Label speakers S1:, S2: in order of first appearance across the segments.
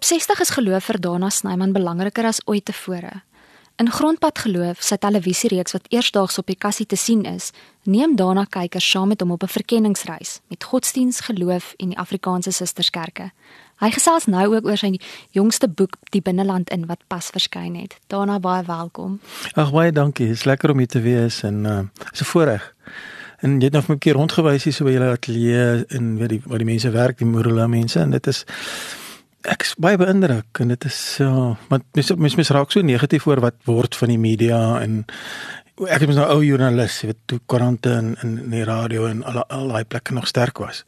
S1: Op 60 is geloof vir Dana Snyman belangriker as ooit tevore. In Grondpad Geloof, sy televisiereeks wat eersdaags op die kassie te sien is, neem Dana kykers saam met hom op 'n verkenningsreis met godsdiens, geloof en die Afrikaanse Susterskerke. Hy gesels nou ook oor sy jongste boek Die Binneland in wat pas verskyn het. Dana baie welkom.
S2: Ag baie dankie. Dit is lekker om hier te wees en uh is 'n voorreg. En jy het nog 'n keer rondgewys hier so by julle ateljee en weet die waar die mense werk, die Morula mense en dit is ek is baie beïndruk en dit is so want mens mens mens raak so negatief oor wat word van die media en ek is nou ou joernalis weet toe koerante en in die radio en al al daai plekke nog sterk was.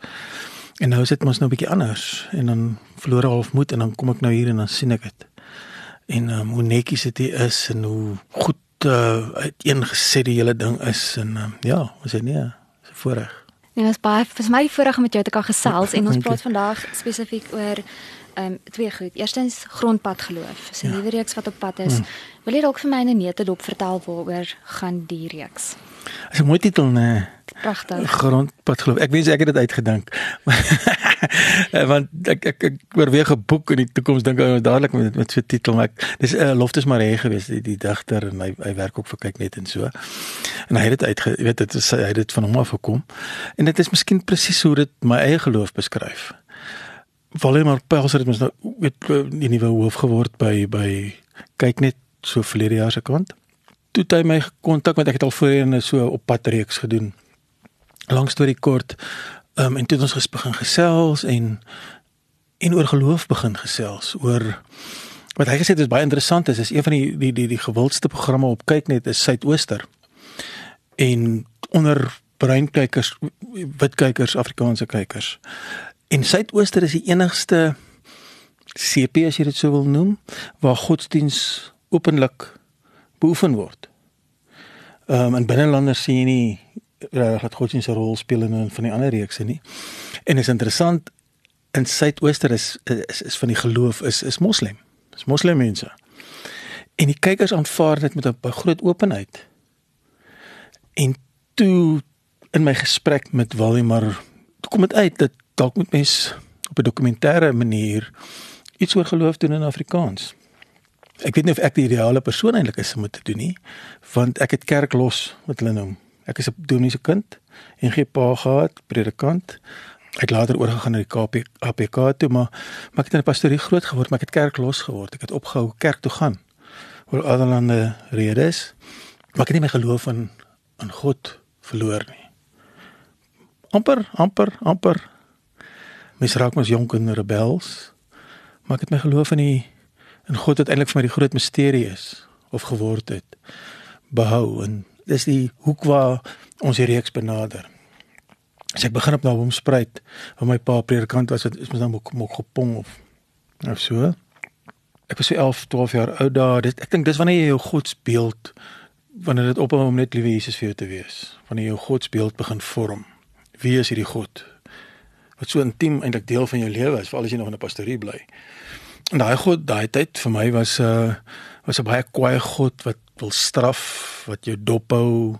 S2: En nou sit ons nou 'n bietjie anders en dan verloor half moed en dan kom ek nou hier en dan sien ek dit. En um, hoe netjies dit is en hoe goed uh, uiteengeset die hele ding is en um, ja, ons het nee, is 'n voorreg.
S1: Nee, dit is baie vir my voorreg om met jou te kan gesels en ons praat vandag spesifiek oor ehm um, twee goed. Eerstens grondpad geloof. Dis 'n ja. nuwe reeks wat op pad is. Hmm. Wil jy dalk vir my in 'n neutedop vertel waaroor gaan die reeks?
S2: Dis 'n mooi titel, nee.
S1: Pragtig.
S2: Grondpad geloof. Ek wens ek het dit uitgedink. Want ek ek, ek oorweeg 'n boek in die toekoms dink ek dadelik met met so 'n titel, maar ek, dis 'n uh, Loftus Maree geweest, die, die digter en hy hy werk ook vir kyk net en so. En hy het dit uit jy weet dit is hy het dit van hom af gekom. En dit is miskien presies hoe dit my eie geloof beskryf. Valdemar Pelser het mos nou weet die nuwe hoof geword by by kyk net so verlede jaar se kant. Toe hy my kontak met ek het al voorheen so op pad reeks gedoen. Lang storie kort. Ehm um, en toe het ons ges begin gesels en en oor geloof begin gesels oor wat hy gesê het is baie interessant is is een van die die die die gewildste programme op kyk net is Suidooster. En onder breinkykers wit kykers Afrikaanse kykers En Suidooster is die enigste CP as jy dit sou wil noem waar godsdiens openlik beoefen word. Ehm um, in binnelanders sien jy nie regtig dat godsdiens 'n rol speel in van die ander reekse nie. En is interessant in Suidooster is, is is van die geloof is is moslim. Dis moslim mense. En die kykers aanvaar dit met 'n groot openheid. En toe in my gesprek met Waldemar kom dit uit dat dalk moet mens op 'n dokumentêre manier iets oor geloof doen in Afrikaans. Ek weet nie of ek die ideale persoon eintlik is om dit te doen nie, want ek het kerk los wat hulle noem. Ek is 'n dominee se kind en gee pa gehad, predikant. Ek later oorgegaan na die KP APK toe, maar maar ek het in 'n pastorie groot geword, maar ek het kerk los geword. Ek het opgehou kerk toe gaan oor allerlei redes. Maar ek het nie my geloof in aan God verloor nie. amper amper amper Mens raak mos jonk en rebels. Maar ek het my geloof in die in God wat eintlik vir my die groot misterie is of geword het behou en dis die hoek waar ons die reeks benader. As ek begin op nou omspruit, waar my pa predikant was, het is mos nou mok mok gepong of of so. Ek was so 11, 12 jaar oud daar. Dit ek dink dis wanneer jy jou godsbeeld wanneer dit ophou om net liewe Jesus vir jou te wees. Wanneer jy jou godsbeeld begin vorm. Wie is hierdie God? Wat so intiem eintlik deel van jou lewe is, veral as jy nog in 'n pastorie bly. En daai God, daai tyd vir my was 'n uh, was 'n baie kwaai God wat wil straf, wat jou dophou.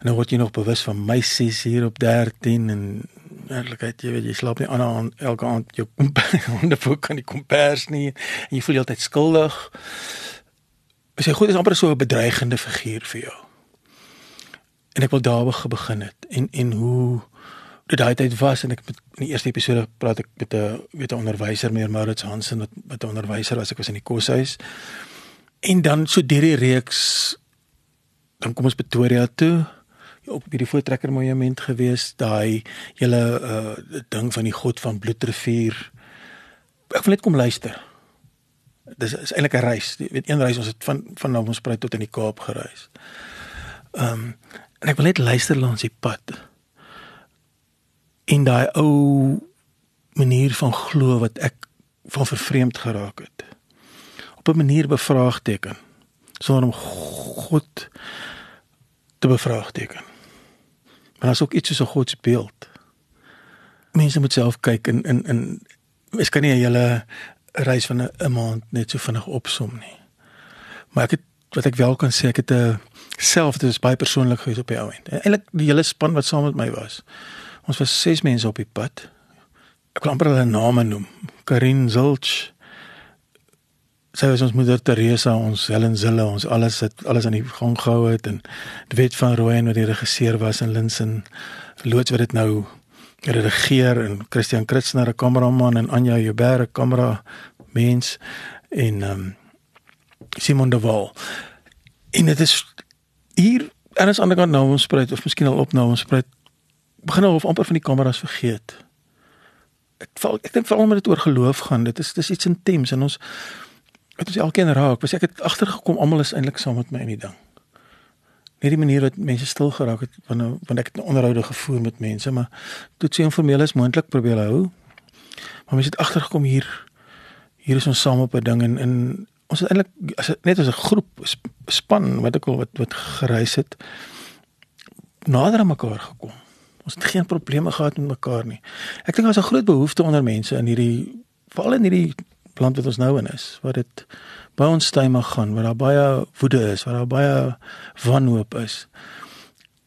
S2: En nou word jy nog bewus van meisies hier op 13 en eerlikheid, jy weet jy slaap nie aan elke aand jou ondervoek kan die kompers nie en jy voel heeltyd skuldig. As jy God is amper so 'n bedreigende figuur vir jou. En ek wil daar begin het en en hoe dit daai tyd was en ek met in die eerste episode praat ek met 'n weet 'n onderwyser meer Maurits Hansen wat wat 'n onderwyser was ek was in die koshuis. En dan so deur die reeks dan kom ons Pretoria toe. Op by die voortrekker monument gewees daai hele uh ding van die god van bloedrivier. Ek wil net kom luister. Dis is eintlik 'n reis. Jy weet een reis ons het van van Navospruit tot in die Kaap gereis. Ehm um, en ek wil net luister langs die pad en daai ou manier van glo wat ek van vervreemd geraak het. Op 'n manier bevraagteken sonder om God te bevraagteken. Maar as ook iets soos 'n God se beeld mense moet self kyk in in in mens kan nie 'n hele reis van 'n maand net so vinnig opsom nie. Maar ek het wat ek wel kan sê ek het 'n self dit is baie persoonlik gewees op die ou end. Eintlik die hele span wat saam met my was Ons was ses mense op die pad. Ek kan amper hulle name noem. Karin Zulch, sy was ons moeder Teresa, ons Helen Zille, ons alles het alles aan die gang gehou het en die wet van Rooyen wat die regisseur was en Linsen loods wat dit nou regeer en Christian Kritsner 'n kameraman en Anja Joubert 'n kamera mens en um, Simon de Waal. En dit is hier en as ander kant nou ons spruit of miskien al op nou ons spruit begin al of amper van die kameras vergeet. Ek val ek dink veral met dit oor geloof gaan. Dit is dis iets intens en ons het ons elkeen raak. Was ek het agtergekom almal is eintlik saam met my in die ding. Net die manier wat mense stil geraak het wanneer wanneer ek het onderhoude gevoer met mense, maar dit so informeel is moontlik probeer hou. Maar mense het agtergekom hier hier is ons saam op 'n ding en in ons het eintlik as net as 'n groep span wat ek al wat wat gereis het nader aan mekaar gekom. Ons het geen probleme gehad met mekaar nie. Ek dink daar's 'n groot behoefte onder mense in hierdie veral in hierdie land wat ons nou in is, waar dit by ons mag gaan, waar daar baie woede is, waar daar baie wanhoop is.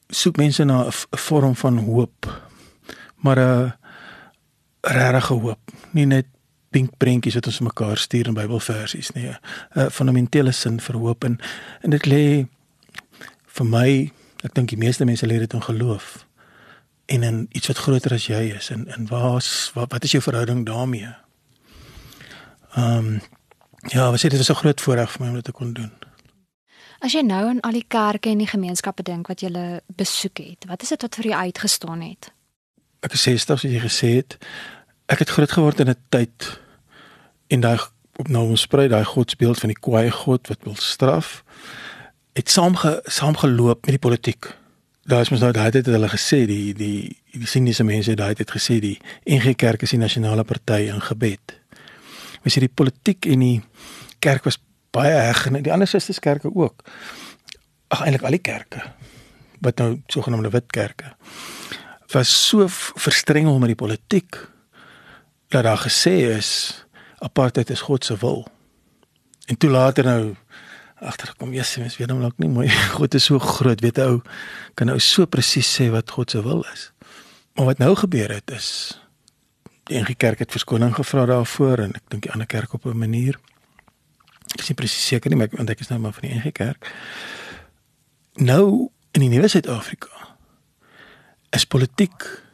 S2: Soek mense na 'n vorm van hoop. Maar 'n regte hoop, nie net pink prentjies wat ons mekaar stuur in Bybelversies nie. 'n Fundamentele sin vir hoop en en dit lê vir my, ek dink die meeste mense lê dit in geloof en in iets wat groter as jy is en en waar's wat, wat is jou verhouding daarmee? Ehm um, ja, wat sê dit was 'n groot voorreg vir my om dit te kon doen.
S1: As jy nou aan al die kerke en die gemeenskappe dink wat jy besoek het, wat is dit wat vir jou uitgestaan het?
S2: Ek is 60 soos jy gesê het. Ek het groot geword in 'n tyd en daai op nou ons sprei daai godsbeeld van die kwaai god wat wil straf het saamge saamgeloop met die politiek. Daar is mos nou daai tyd het hulle gesê die die die siniese mense daai tyd gesê die NG Kerk is die nasionale party in gebed. Mens sê die politiek en die kerk was baie heg en die ander susterskerke ook. Ag eintlik al die kerke wat nou sogenaamde wit kerke was so verstrengel met die politiek dat daar gesê is apartheid is God se wil. En toe later nou agtergekom, Jesus, mens weet hom dalk nie mooi. God is so groot, weet 'n ou kan nou so presies sê wat God se wil is. Maar wat nou gebeur het is die NG Kerk het verskoning gevra daarvoor en ek dink die ander kerk op 'n manier. Ek is nie presies seker nie, maar ek ontdek is nou maar van die NG Kerk. Nou in die nuwe Suid-Afrika is politiek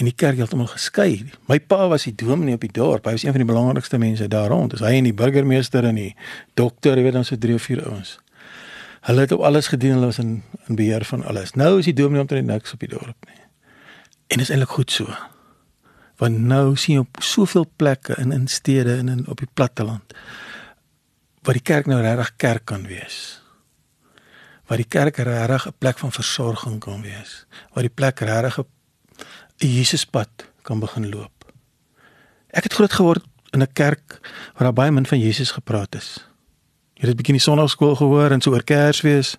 S2: en die kerk heeltemal geskei. My pa was die dominee op die dorp. Hy was een van die belangrikste mense daar rond. Dis hy en die burgemeester en die dokter, jy weet dan so drie of vier ouens. Hulle het op alles gedien, hulle was in in beheer van alles. Nou is die dominee omtrent niks op die dorp nie. En dit is eintlik goed so. Want nou sien jy op soveel plekke in in stede en in op die platteland waar die kerk nou regtig kerk kan wees. Waar die kerk regtig 'n plek van versorging kan wees. Waar die plek regtig 'n 'n Jesuspad kan begin loop. Ek het groot geword in 'n kerk waar daar baie min van Jesus gepraat is. Jy het 'n bietjie in die sonnaarskool gehoor en so oor Kersfees.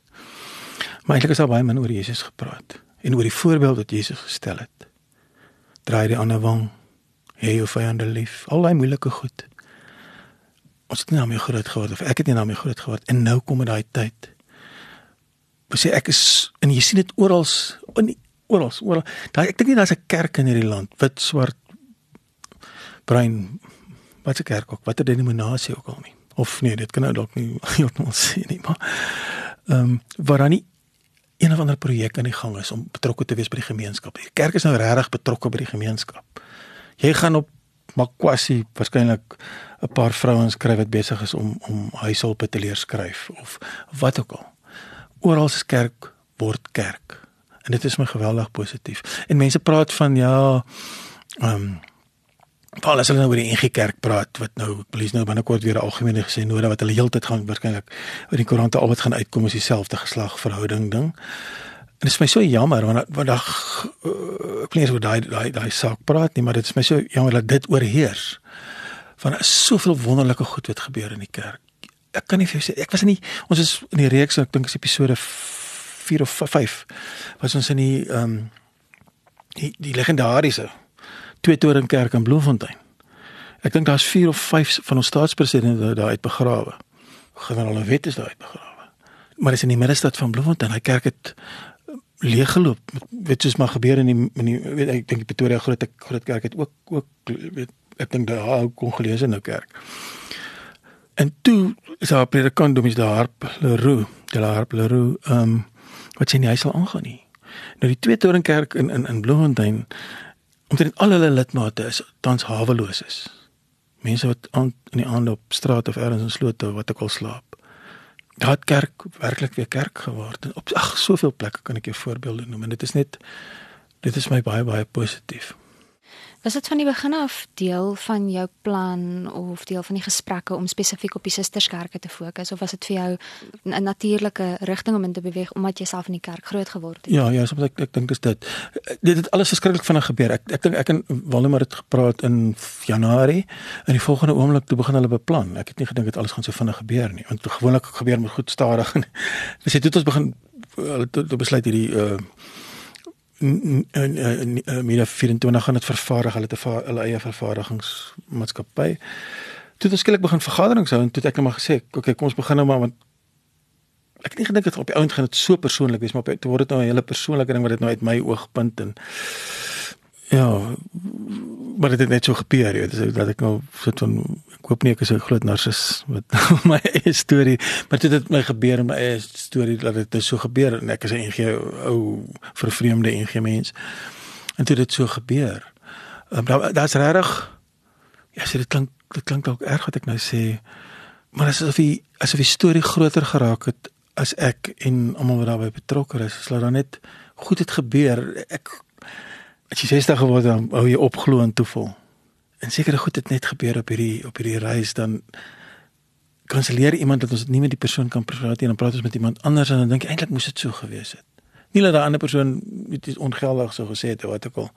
S2: Maar eintlik is daar baie min oor Jesus gepraat en oor die voorbeeld wat Jesus gestel het. Draai die ander wang. Hê jou vyande lief. Al daai moeilike goed. Ons het nie nou meer groot geword of ek het nie nou meer groot geword en nou kom dit daai tyd. Ons sê ek is en jy sien dit oral in oral, oral. Daai ek dink nie daar's 'n kerk in hierdie land wit, swart, bruin wat 'n kerk ook, watter denominasie ook al nie. Of nee, dit kan nou dalk nie heeltemal sê nie, maar ehm um, waar dan nie een of ander projek aan die gang is om betrokke te wees by die gemeenskap. Die kerk is nou regtig betrokke by die gemeenskap. Jy gaan op Makwasi waarskynlik 'n paar vrouens kry wat besig is om om huishulp te leer skryf of wat ook al. Oral se kerk word kerk en dit is my geweldig positief. En mense praat van ja, ehm um, Paul as hulle nou oor die NG Kerk praat wat nou polisie nou binnekort weer algemeen gesê noorde wat hulle heeltyd gaan waarskynlik oor die koerante al wat gaan uitkom is dieselfde geslag verhouding ding. En dit is my so jammer want vandag uh, ek lees oor daai daai daai saak praat nie, maar dit is my so jammer dat dit oorheers. Van soveel wonderlike goed wat gebeur in die kerk. Ek kan nie vir jou sê ek was in die ons is in die reeks ek dink is episode 4 of 5 was ons in die ehm um, die, die legendariese twee toring kerk in Bloemfontein. Ek dink daar's 4 of 5 van ons staatspresidente daar uit begrawe. Generaal Wet is daar uit begrawe. Maar dis in die middestad van Bloemfontein. Hy kerk het eh, leeggeloop. Weet soos maar gebeur in die in die weet ek dink Pretoria groot groot kerk het ook ook weet ek dink daar kon gelees in nou kerk. En toe is daar predikant domies daar Harp Leroux, die Harp Leroux, ehm um, wat sê nie hy sal aangaan nie. Nou die twee toringkerk in in in Bloemfontein omtrent al hulle lidmate is tans haweloos is. Mense wat aan in die aand op straat of ergens in slote wat ek al slaap. Daar het kerk werklik weer kerk geword. En op ag soveel plekke kan ek jou voorbeelde noem en dit is net dit is my baie baie positief.
S1: Was dit van die begin af deel van jou plan of deel van die gesprekke om spesifiek op die susterskerke te fokus of was dit vir jou 'n natuurlike rigting om in te beweeg omdat jy self in die kerk groot geword het?
S2: Ja, ja, soms ek ek dink dis dit. Dit het alles verskriklik vinnig gebeur. Ek ek dink ek en Waldemar het gepraat in Januarie en die volgende oomblik toe begin hulle beplan. Ek het nie gedink dit alles gaan so vinnig gebeur nie. Want gewoonlik gebeur met goed stadig. Ons het dit ons begin hulle het besluit hierdie uh en Mina 24 gaan dit vervaardig hulle 'n hulle eie vervaardigingsmaatskappy. Toe het ons skielik begin vergaderings hou en toe het ek net maar gesê, "Oké, okay, kom ons begin nou maar want ek het nie gedink dit op die ount gaan dit so persoonlik wees, maar toe word dit nou 'n hele persoonlike ding wat dit nou uit my oogpunt en ja, maar dit het net so gebeur, jy weet, dat ek nou sit van ek hoop nie ek is 'n groot narcis met my eie storie, maar dit het my gebeur in my eie storie dat dit so gebeur en ek is 'n NG ou vervreemde NG mens. En toe dit so gebeur. Um, Daar's regtig ja, sê dit klink dit klink dalk erg wat ek nou sê, maar asof die asof die storie groter geraak het as ek en almal wat daarbey betrokke is. Is daar net goed het gebeur. Ek as jy 60 geword dan hou jy opglo en toeval en sekere goed het net gebeur op hierdie op hierdie reis dan kanselleer iemand dat ons nie met die persoon kan praat nie en dan praat ons met iemand anders en dan dink ek eintlik moes dit so gewees het. Nie dat daai ander persoon dit ongeldig so gesê het of wat ook al.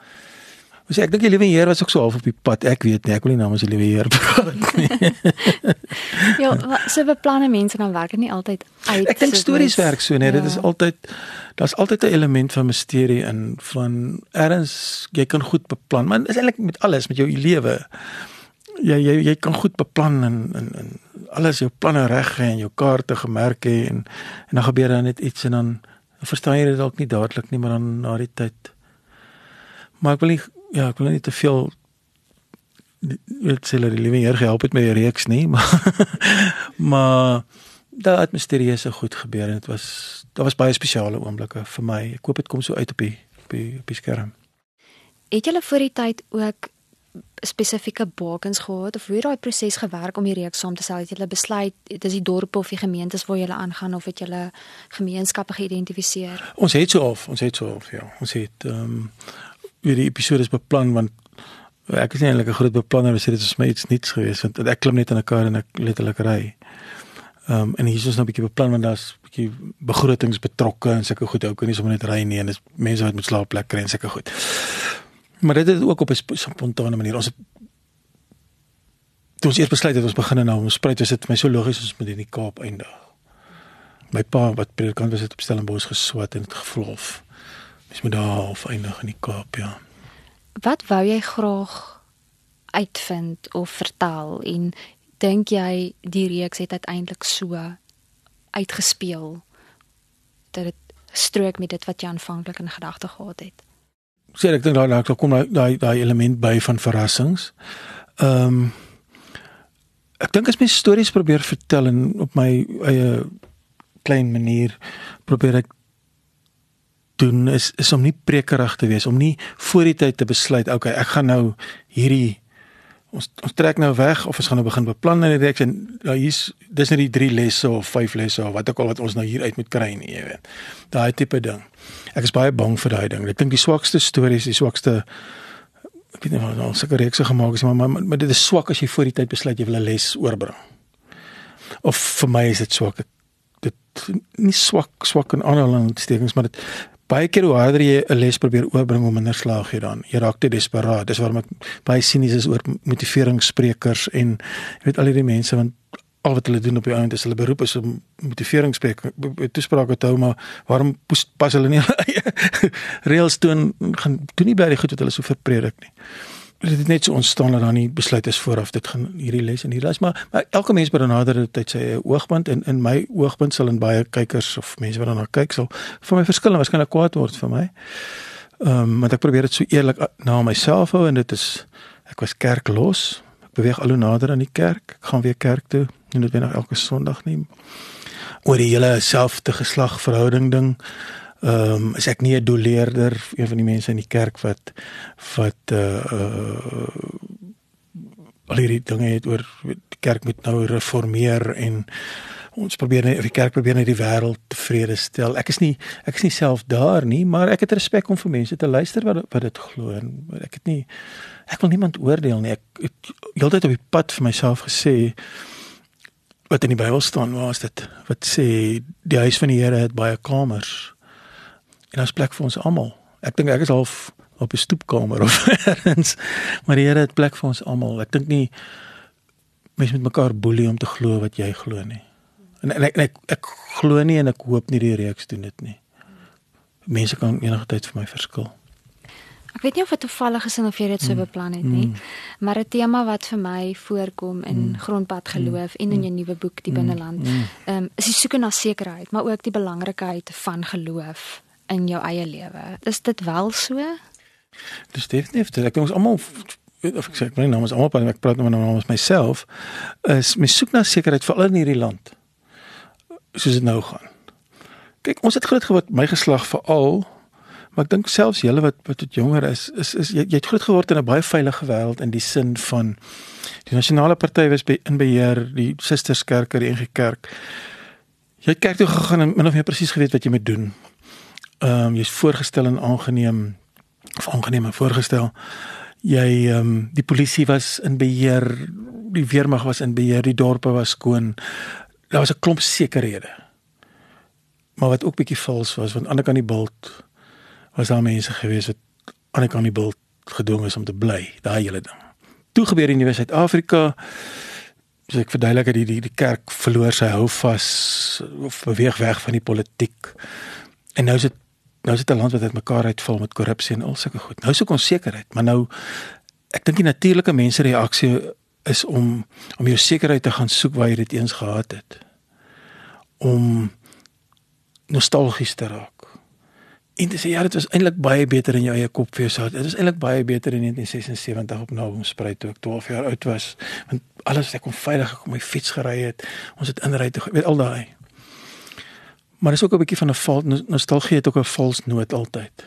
S2: Ons sê ek dink die liewe Heer was ook so half op die pad. Ek weet nie, ek wil nie namens die liewe Heer praat nie.
S1: ja, so beplanne mense dan werk dit nie altyd uit.
S2: Ek dink stories werk so, nee, ja. dit is altyd daar's altyd 'n element van misterie in van erns jy kan goed beplan, maar is eintlik met alles met jou lewe. Jy jy jy kan goed beplan en en en alles jou planne reg hê en jou kaarte gemerk hê en en dan gebeur dan net iets en dan, dan verstaan jy dit dalk nie dadelik nie, maar dan na die tyd Maar ek wil nie ja, ek wil nie te veel weet sê dat die liewe Heer gehelp het met die reeks nie, maar maar daai atmosfeerieuse goed gebeur en dit was daar was baie spesiale oomblikke vir my. Ek hoop dit kom so uit op die op die, op die skerm.
S1: Het julle voor die tyd ook spesifieke bakens gehad of hoe het daai proses gewerk om die reeks saam te stel? Het julle besluit dit is die dorpe of die gemeentes waar julle aangaan of het julle gemeenskappe geïdentifiseer?
S2: Ons het so of, ons het so of ja. Ons het ehm um, weer die episode is beplan want ek is nie eintlik 'n groot beplanner, maar dit is my iets niets geweest want ek klim net in 'n kar en ek letterlik ry. Ehm um, en hier is ons nou 'n bietjie beplan want daar's bietjie begrotings betrokke en sulke goed ook nie sommer net ry nie en dis mense wat met slaapplek kry en sulke goed. Maar dit is ook op 'n spontane manier. Ons het toe ons eers besluit het ons begin nou om spruit, was dit vir my so logies ons moet in die Kaap eindig. My pa wat predikant was het op Stellenbosch geswat en dit gevlof. Mens moet daar half eindig in die Kaap, ja.
S1: Wat wou jy graag uitvind of vertel en dink jy die reeks het uiteindelik so uitgespeel dat dit strook met dit wat jy aanvanklik in gedagte gehad het?
S2: Sê ek dink daar daar kom daai daai element by van verrassings. Ehm um, ek dink as mens stories probeer vertel en op my eie klein manier probeer ek doen is is om nie prekerig te wees om nie voor die tyd te besluit okay ek gaan nou hierdie ons ons trek nou weg of ons gaan nou begin beplan in die reeks en nou hier's dis net die drie lesse of vyf lesse of wat ook al wat ons nou hier uit moet kry nie jy weet. Daai tipe ding. Ek is baie bang vir daai ding. Ek dink die swakste stories die swakste ek weet nie wat ons seker reekse gemaak is maar, maar maar dit is swak as jy voor die tyd besluit jy wil 'n les oorbring. Of vir my is dit swak. Dit nie swak swak in aanhalingstekens maar dit baie keer hoe harder jy 'n les probeer oorbring hoe minder slaag jy dan. Jy raak te desperaat. Dis waarom ek baie sinies is oor motiveringssprekers en jy weet al hierdie mense want al wat hulle doen op die ount is hulle beroep is om motiveringssprekers toesprake te hou maar waarom pas hulle nie reëls toe en gaan doen nie baie goed wat hulle so verpredik nie dit het net so ontstaan dat dan nie besluit is vooraf dit gaan hierdie les en hierdie les maar, maar elke mens benader dit uit sy oogpunt en in my oogpunt sal in baie kykers of mense wat daarna kyk sal vir my verskil en waarskynlik kwaad word vir my. Ehm um, want ek probeer dit so eerlik na myself hou en dit is ek was kerk los. Ek beweeg al hoe nader aan die kerk. Ek gaan weer kerk toe. nie noodwendig elke Sondag nie. Oor die hele selfde geslag verhouding ding. Ehm um, is ek nie 'n doleerder een van die mense in die kerk wat wat uh uh al hierdie dinge het oor die kerk moet nou reformeer en ons probeer net die kerk probeer net die wêreld tevrede stel. Ek is nie ek is nie self daar nie, maar ek het respek om vir mense te luister wat wat dit glo en ek het nie ek wil niemand oordeel nie. Ek het heeltyd op die pad vir myself gesê wat in die Bybel staan, waar is dit? Wat sê die huis van die Here het baie kamers en daar's plek vir ons almal. Ek dink ek is half op 'n stoepkamer of ergens. Maar die Here het plek vir ons almal. Ek dink nie mense met mekaar boelie om te glo wat jy glo nie. En, en ek en ek, ek glo nie en ek hoop nie die reeks doen dit nie. Mense kan enige tyd vir my verskil.
S1: Ek weet nie of dit toevallig is of jy dit so beplan het nie, mm. maar 'n tema wat vir my voorkom in mm. grondpad geloof mm. en in jou nuwe boek Die Binneland, ehm um, is die soeke na sekerheid, maar ook die belangrikheid van geloof in jou eie lewe. Is dit wel so?
S2: Dis definitief. Ek dink ons almal of ek sê ek my naam is almal ek praat nou maar namens myself is my soek na sekerheid veral in hierdie land. Soos dit nou gaan. Kyk, ons het groot geword my geslag veral maar ek dink selfs julle wat wat tot jonger is is is jy, jy het groot geword in 'n baie veilige wêreld in die sin van die nasionale party was by, in beheer, die susterskerke, die NG Kerk. Jy het kerk toe gegaan en min of meer presies geweet wat jy moet doen. Ehm um, jy's voorgestel en aangeneem of aangeneem voorgestel. Jy ehm um, die polisie was in beheer, die weermag was in beheer, die dorpe was skoon. Daar was 'n klomp sekerhede. Maar wat ook bietjie vals was, want aan die kant die bult was daar mense gewees wat aan die kant die bult gedwing is om te bly, daai hele ding. Toe gebeur in die Suid-Afrika so ek verduidelik dat die, die die kerk verloor sy hou vas of beweeg weg van die politiek. En nou is dit nou is dit 'n land wat uit mekaar uitval met korrupsie en al sulke goed. Nou soek ons sekerheid, maar nou ek dink die natuurlike mensereaksie is om om jou sekerheid te gaan soek waar jy dit eens gehad het. Om nostalgies te raak. En dis ja, dit was eintlik baie beter in jou eie kop vir jouself. Dit is eintlik baie beter in 1976 op Naboomspruit toe ek 12 jaar oud was, want alles ek kon veilig ek kon my fiets gery het. Ons het inry te weet al daai. Maar dis ook 'n bietjie van 'n val nostalgie het ook 'n vals noot altyd.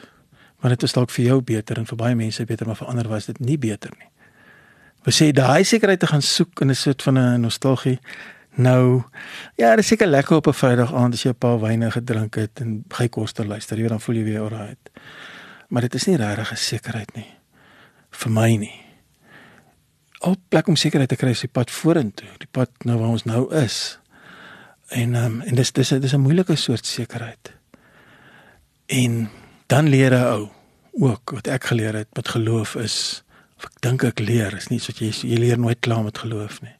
S2: Maar dit is dalk vir jou beter en vir baie mense beter, maar vir ander was dit nie beter nie. We sê daai sekerheid te gaan soek in 'n soort van 'n nostalgie. Nou, ja, dit is seker lekker op 'n Vrydag aand as jy 'n paar wyne gedrink het en gey kos te luister, jy dan voel jy weer alright. Maar dit is nie regtig 'n sekerheid nie. Vir my nie. Al plek om sekerheid te kry is die pad vorentoe, die pad nou waar ons nou is. En um, en dis dis dis 'n moeilike soort sekerheid. En dan leer 'n ou ook wat ek geleer het met geloof is of ek dink ek leer is nie so jy jy leer nooit klaar met geloof nie.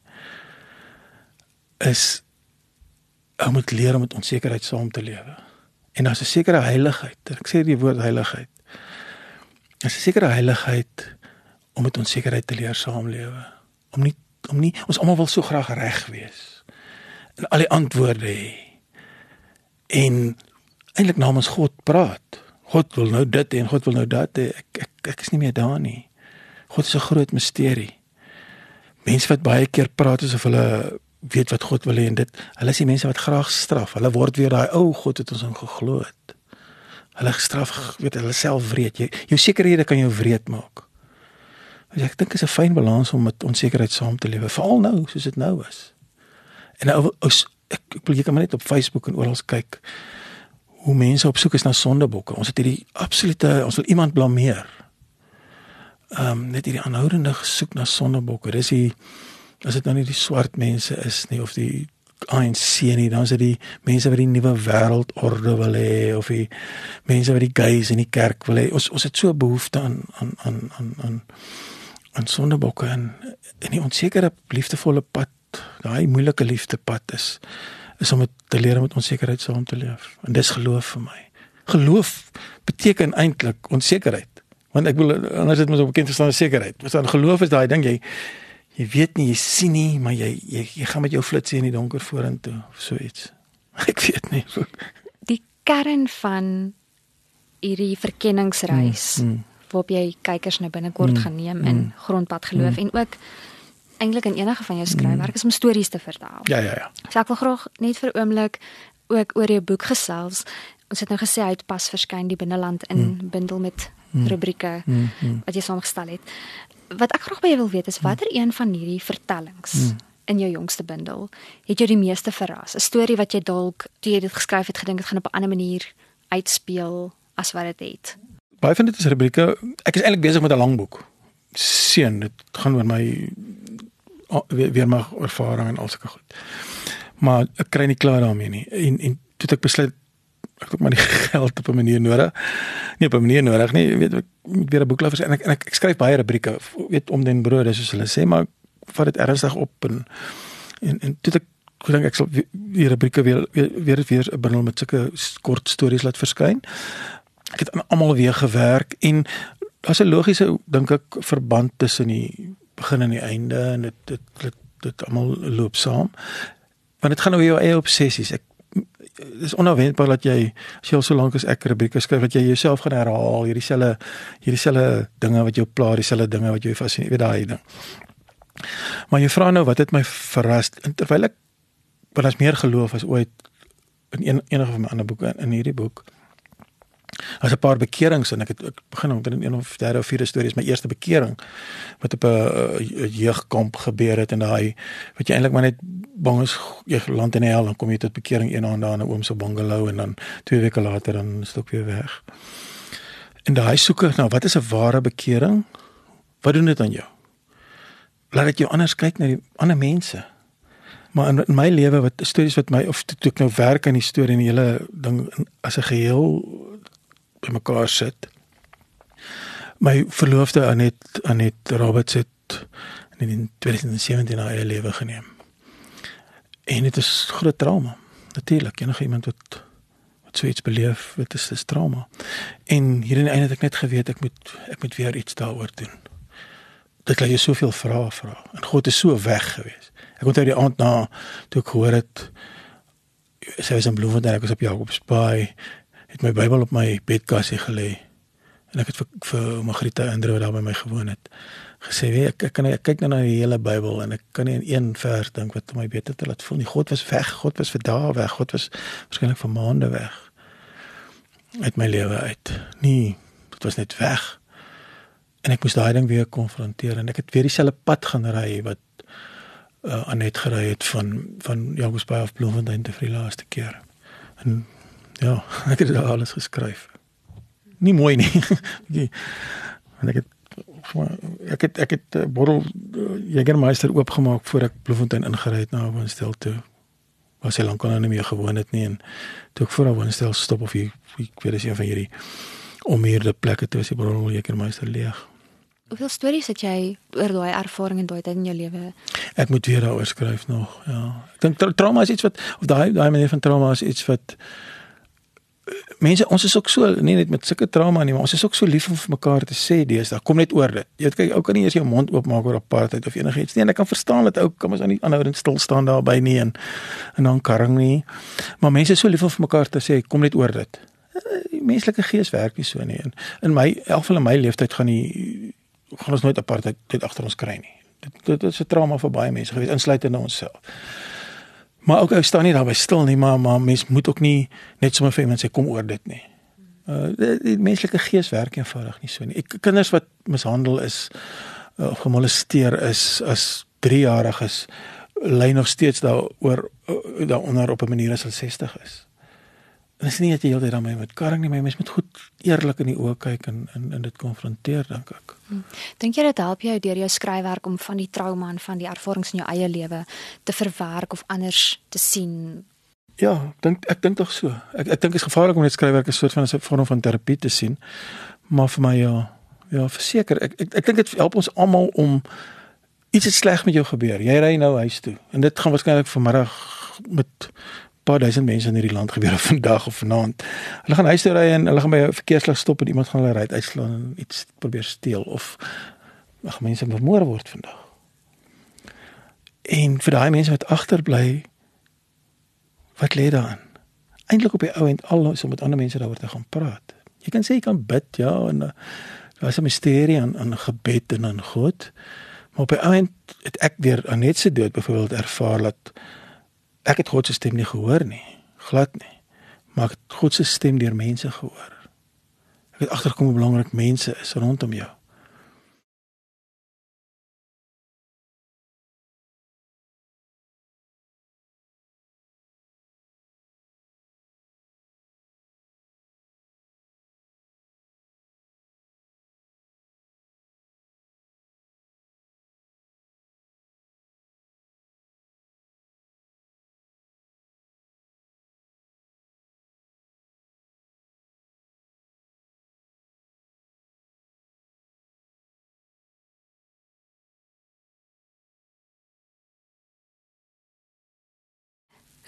S2: Is ou moet leer om met onsekerheid saam te lewe. En daar's 'n sekere heiligheid. Ek sê die woord heiligheid. Daar's 'n sekere heiligheid om met onsekerheid te leer saamlewe. Om nie om nie ons almal wil so graag reg wees en al die antwoorde hê. En eintlik namens God praat. God wil nou dit en God wil nou dat. Ek ek ek is nie meer daar nie. God is 'n groot misterie. Mense wat baie keer praat asof hulle weet wat God wil hê en dit hulle is die mense wat graag straf. Hulle word weer daai ou God het ons in geglo het. Hulle gestraf, weet hulle self wreed. Jy jou sekerhede kan jou wreed maak. Ek dink is 'n fyn balans om met onsekerheid saam te lewe, veral nou soos dit nou is. En ou ek ek wil jy kan maar net op Facebook en oral kyk hoe mense op soek is na sondebokke. Ons het hierdie absolute ons wil iemand blameer. Ehm um, net hierdie aanhoudende gesoek na sondebokke. Dis die as dit nou nie die swart mense is nie of die ANC nie, dan is dit die mense wat die nuwe wêreldorde wil hê of die mense wat die gays in die kerk wil hê. Ons ons het so behoefte aan aan aan aan aan aan sondebokke en die onsekere liefdevolle pad daai moeilike liefdepad is is om te leer om met onsekerheid saam te leef. En dis geloof vir my. Geloof beteken eintlik onsekerheid. Want ek wil anders het mens op bekend staan sekerheid. Wat dan geloof is daai ding jy jy weet nie, jy sien nie, maar jy jy, jy gaan met jou flitsie in die donker vorentoe of so iets. Ek weet nie.
S1: Die kern van hierdie verkenningsreis hmm, hmm. waarop jy kykers nou binnekort hmm, gaan neem in hmm. grondpad geloof hmm. en ook eintlik in enige van jou skryfwerk is om stories te vertel.
S2: Ja, ja, ja.
S1: So ek wil graag net vir oomblik ook oor jou boek gesels. Ons het nou gesê hy het pas verskyn die binneland in mm. bundel met mm. rubrieke mm. Mm. wat jy saamgestel het. Wat ek graag by jou wil weet is watter een van hierdie vertellings mm. in jou jongste bundel het jou die meeste verras? 'n Storie wat jy dalk toe jy dit geskryf het gedink het gaan op 'n ander manier uitspeel as wat dit het.
S2: Baie van dit is rubrieke. Ek is eintlik besig met 'n lang boek. Seun, dit gaan oor my weer, weer my ervaring en al sulke goed. Maar ek kry nie klaar daarmee nie. En en toe ek besluit ek het maar die geld op 'n manier nodig. Nie op 'n manier nodig nie, weet ek moet weer 'n boek laat en ek en ek, ek skryf baie rubrieke, weet om den brood, soos hulle sê, maar vat dit ernstig op en en, en toe ek ek dink ek sal weer rubrieke weer weer weer weer 'n bundel met sulke kort stories laat verskyn. Ek het almal weer gewerk en daar's 'n logiese dink ek verband tussen die begin en die einde en dit dit dit, dit almal loop saam. Want dit gaan oor jou eie obsessies. Ek dis onverwendbaar dat jy as jy al so lank as ek rubrieke skryf dat jy jouself gaan herhaal hierdie selfe hierdie selfe dinge wat jou pla, dieselfde dinge wat jou fascineer, weet daai ding. Maar jy vra nou wat het my verras terwyl ek want as meer geloof as ooit in een, enige van my ander boeke in hierdie boek. As 'n paar bekerings en ek het ek begin om in een of derde of vierde stories my eerste bekering wat op 'n jeugkamp gebeur het en daai wat jy eintlik maar net bang is jy land in hel dan kom jy tot bekering een aand daar in 'n oom se bungalow en dan twee weke later dan is dit ook weer weg. En daai soeke nou wat is 'n ware bekering? Wat doen dit aan jou? Laat dit jou anders kyk na die ander mense maar in, in my lewe wat stories wat my of toe ek nou werk aan die storie en die hele ding as 'n geheel bymekaar sit. My verloofde Anet Anet Roberts het in 2017 haar eie lewe geneem. En dit is groot trauma. Natuurlik, enige iemand wat wat so iets beleef, dit is 'n trauma. En hier in die einde het ek net geweet ek moet ek moet weer iets daaroor doen. Dit laat jou soveel vrae vra. En God is so weg gewees. Ek onthou die aand na toe ek gehoor het sy was in Bloemfontein, ek was op Jakobsbaai, het my Bybel op my bedkassie gelê. En ek het vir, vir Margarita Indre wat daar by my gewoon het, gesê, "Wie ek, ek kan ek kyk nou na die hele Bybel en ek kan nie in een vers dink wat my beter te laat voel nie. God was weg, God was vir dae weg, God was waarskynlik vir maande weg uit my lewe uit. Nee, dit was net weg. En ek moes daai ding weer konfronteer en ek het weer dieselfde pad gaan ry wat uh, Anet gery het van van Jacobsbaai af Bloemfontein te vir die laaste keer. En ja, ek het daar alles geskryf. Nie mooi nie. en ek het ek het ek het uh, bottel uh, Jägermeister oopgemaak voor ek Bloemfontein ingery het na woonstel toe. Was hy lank al nie meer gewoon het nie en toe ek voor 'n woonstel stop of ek ek weet as een van hierdie omheerde plekke toe is die bottel Jägermeister leeg.
S1: Hoeveel stories het jy oor daai ervaring en daai tyd in jou lewe?
S2: Ek moet weer daaroor skryf nog, ja. Ek dink tra trauma is iets wat of daai daai manier van trauma is iets wat eh, mense ons is ook so nie net met sulke trauma nie, maar ons is ook so lief om vir mekaar te sê deesdae. Kom net oor dit. Jy weet kyk, ou kan nie eers jou mond oopmaak oor apartheid of enigiets nie. En ek kan verstaan dat ou kom ons aan die aanhoudend stil staan daar by nie en en dan karring nie. Maar mense is so lief om vir mekaar te sê kom net oor dit. Eh, die menslike gees werk nie so nie. En in my elk van my leeftyd gaan die gaan ons nooit apartheid dit agter ons kry nie. Dit dit is 'n trauma vir baie mense gewees, insluitend in onsself. Maar ook ek staan nie daarby stil nie, maar maar mens moet ook nie net sommer vir mense kom oor dit nie. Uh die, die menslike gees werk eenvoudig nie so nie. Ek kinders wat mishandel is uh, of gemolesteer is as 3-jariges lê nog steeds daaroor uh, daaronder op 'n manier as hulle 60 is. En dit is nie dat jy heeltyd daarmee met karring nie, maar mens moet goed eerlik in die oë kyk en en, en dit konfronteer dink ek. Hmm.
S1: Dink jy dit help jou deur jou skryfwerk om van die trauma en van die ervarings in jou eie lewe te verwerk of anders te sien?
S2: Ja, dink ek dink tog so. Ek ek dink dit is gevaarlik om net skryfwerk as 'n soort van 'n vorm van terapie te sien. Maar vir my ja, ja, verseker, ek ek, ek dink dit help ons almal om iets het sleg met jou gebeur. Jy ry nou huis toe en dit gaan waarskynlik vanmiddag met paar duisend mense in hierdie land gebeur vandag of vanaand. Hulle gaan huis toe ry en hulle gaan by 'n verkeerslig stop en iemand gaan hulle ry uitslaan en iets probeer steel of ag mense vermoor word vandag. En vir daai mense wat agterbly wat lê daarin? Eintlik op die ou end al om met ander mense daaroor te gaan praat. Jy kan sê jy kan bid ja en uh, daar is 'n misterie aan aan gebed en aan God. Maar op 'n oomblik het ek weer aan net se dood byvoorbeeld ervaar dat ek het God se stem nie gehoor nie, glad nie. Maar ek het God se stem deur mense gehoor. Ek het agtergekom hoe belangrik mense is rondom jou.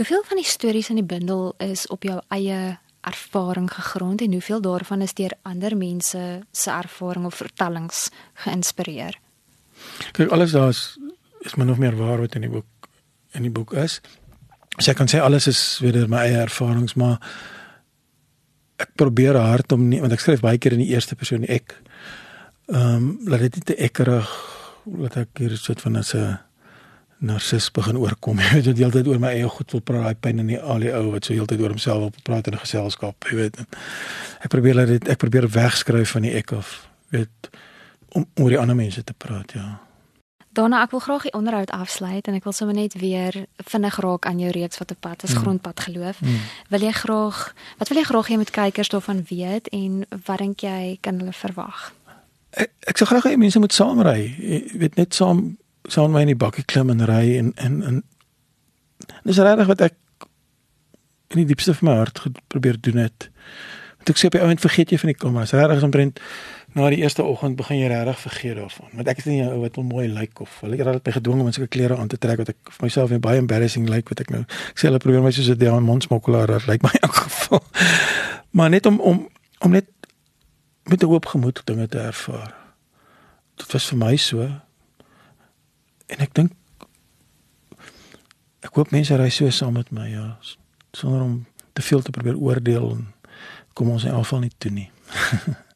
S1: Hoeveel van die stories in die bundel is op jou eie ervaring gegrond en hoeveel daarvan is deur ander mense se ervaring of vertellings geïnspireer?
S2: Kyk, alles daar is min of meer waar wat in die boek in die boek is. So ek kan sê alles is weer my eie ervarings, maar ek probeer hard om nie want ek skryf baie keer in die eerste persoon ek. Ehm um, laat dit nie te ekkerig laat ek hier soort van as 'n narcis begin oorkom. Jy weet, jy heeltyd oor my eie goed wil praat, daai pyn in die al die ou wat so heeltyd oor homself wil praat in 'n geselskap, jy weet. Ek probeer dit ek probeer wegskryf van die ek of weet om oor die ander mense te praat, ja.
S1: Donna, ek wil graag die onderhoud afsluit en ek wil sommer net weer vinnig raak aan jou reeks wat op pad is, mm. grondpad geloof. Mm. Wil jy graag wat wil jy graag hê met kykers daarvan weet en wat dink jy kan hulle verwag?
S2: Ek ek sou graag hê mense moet saamry. Jy weet net saam saam my in die bakkie klim en ry en en en dis regtig wat ek in die diepste van my hart probeer doen het. Want ek sê op die oomblik vergeet jy van die kommas. Regtig omtrent na die eerste oggend begin jy regtig vergeet daarvan. Want ek is nie 'n ou wat hom mooi lyk like of wil ek het my gedwing om sulke klere aan te trek wat ek vir myself baie embarrassing lyk like, wat ek nou ek sê hulle probeer my soos 'n diamond smokkelaar dat lyk my in geval. Maar net om om om net met 'n hoop gemoed dinge te ervaar. Dit was vir my so en ek dink ek hoop mense ry so saam met my ja. Sonder om te veel te probeer oordeel en kom ons in elk geval nie toe nie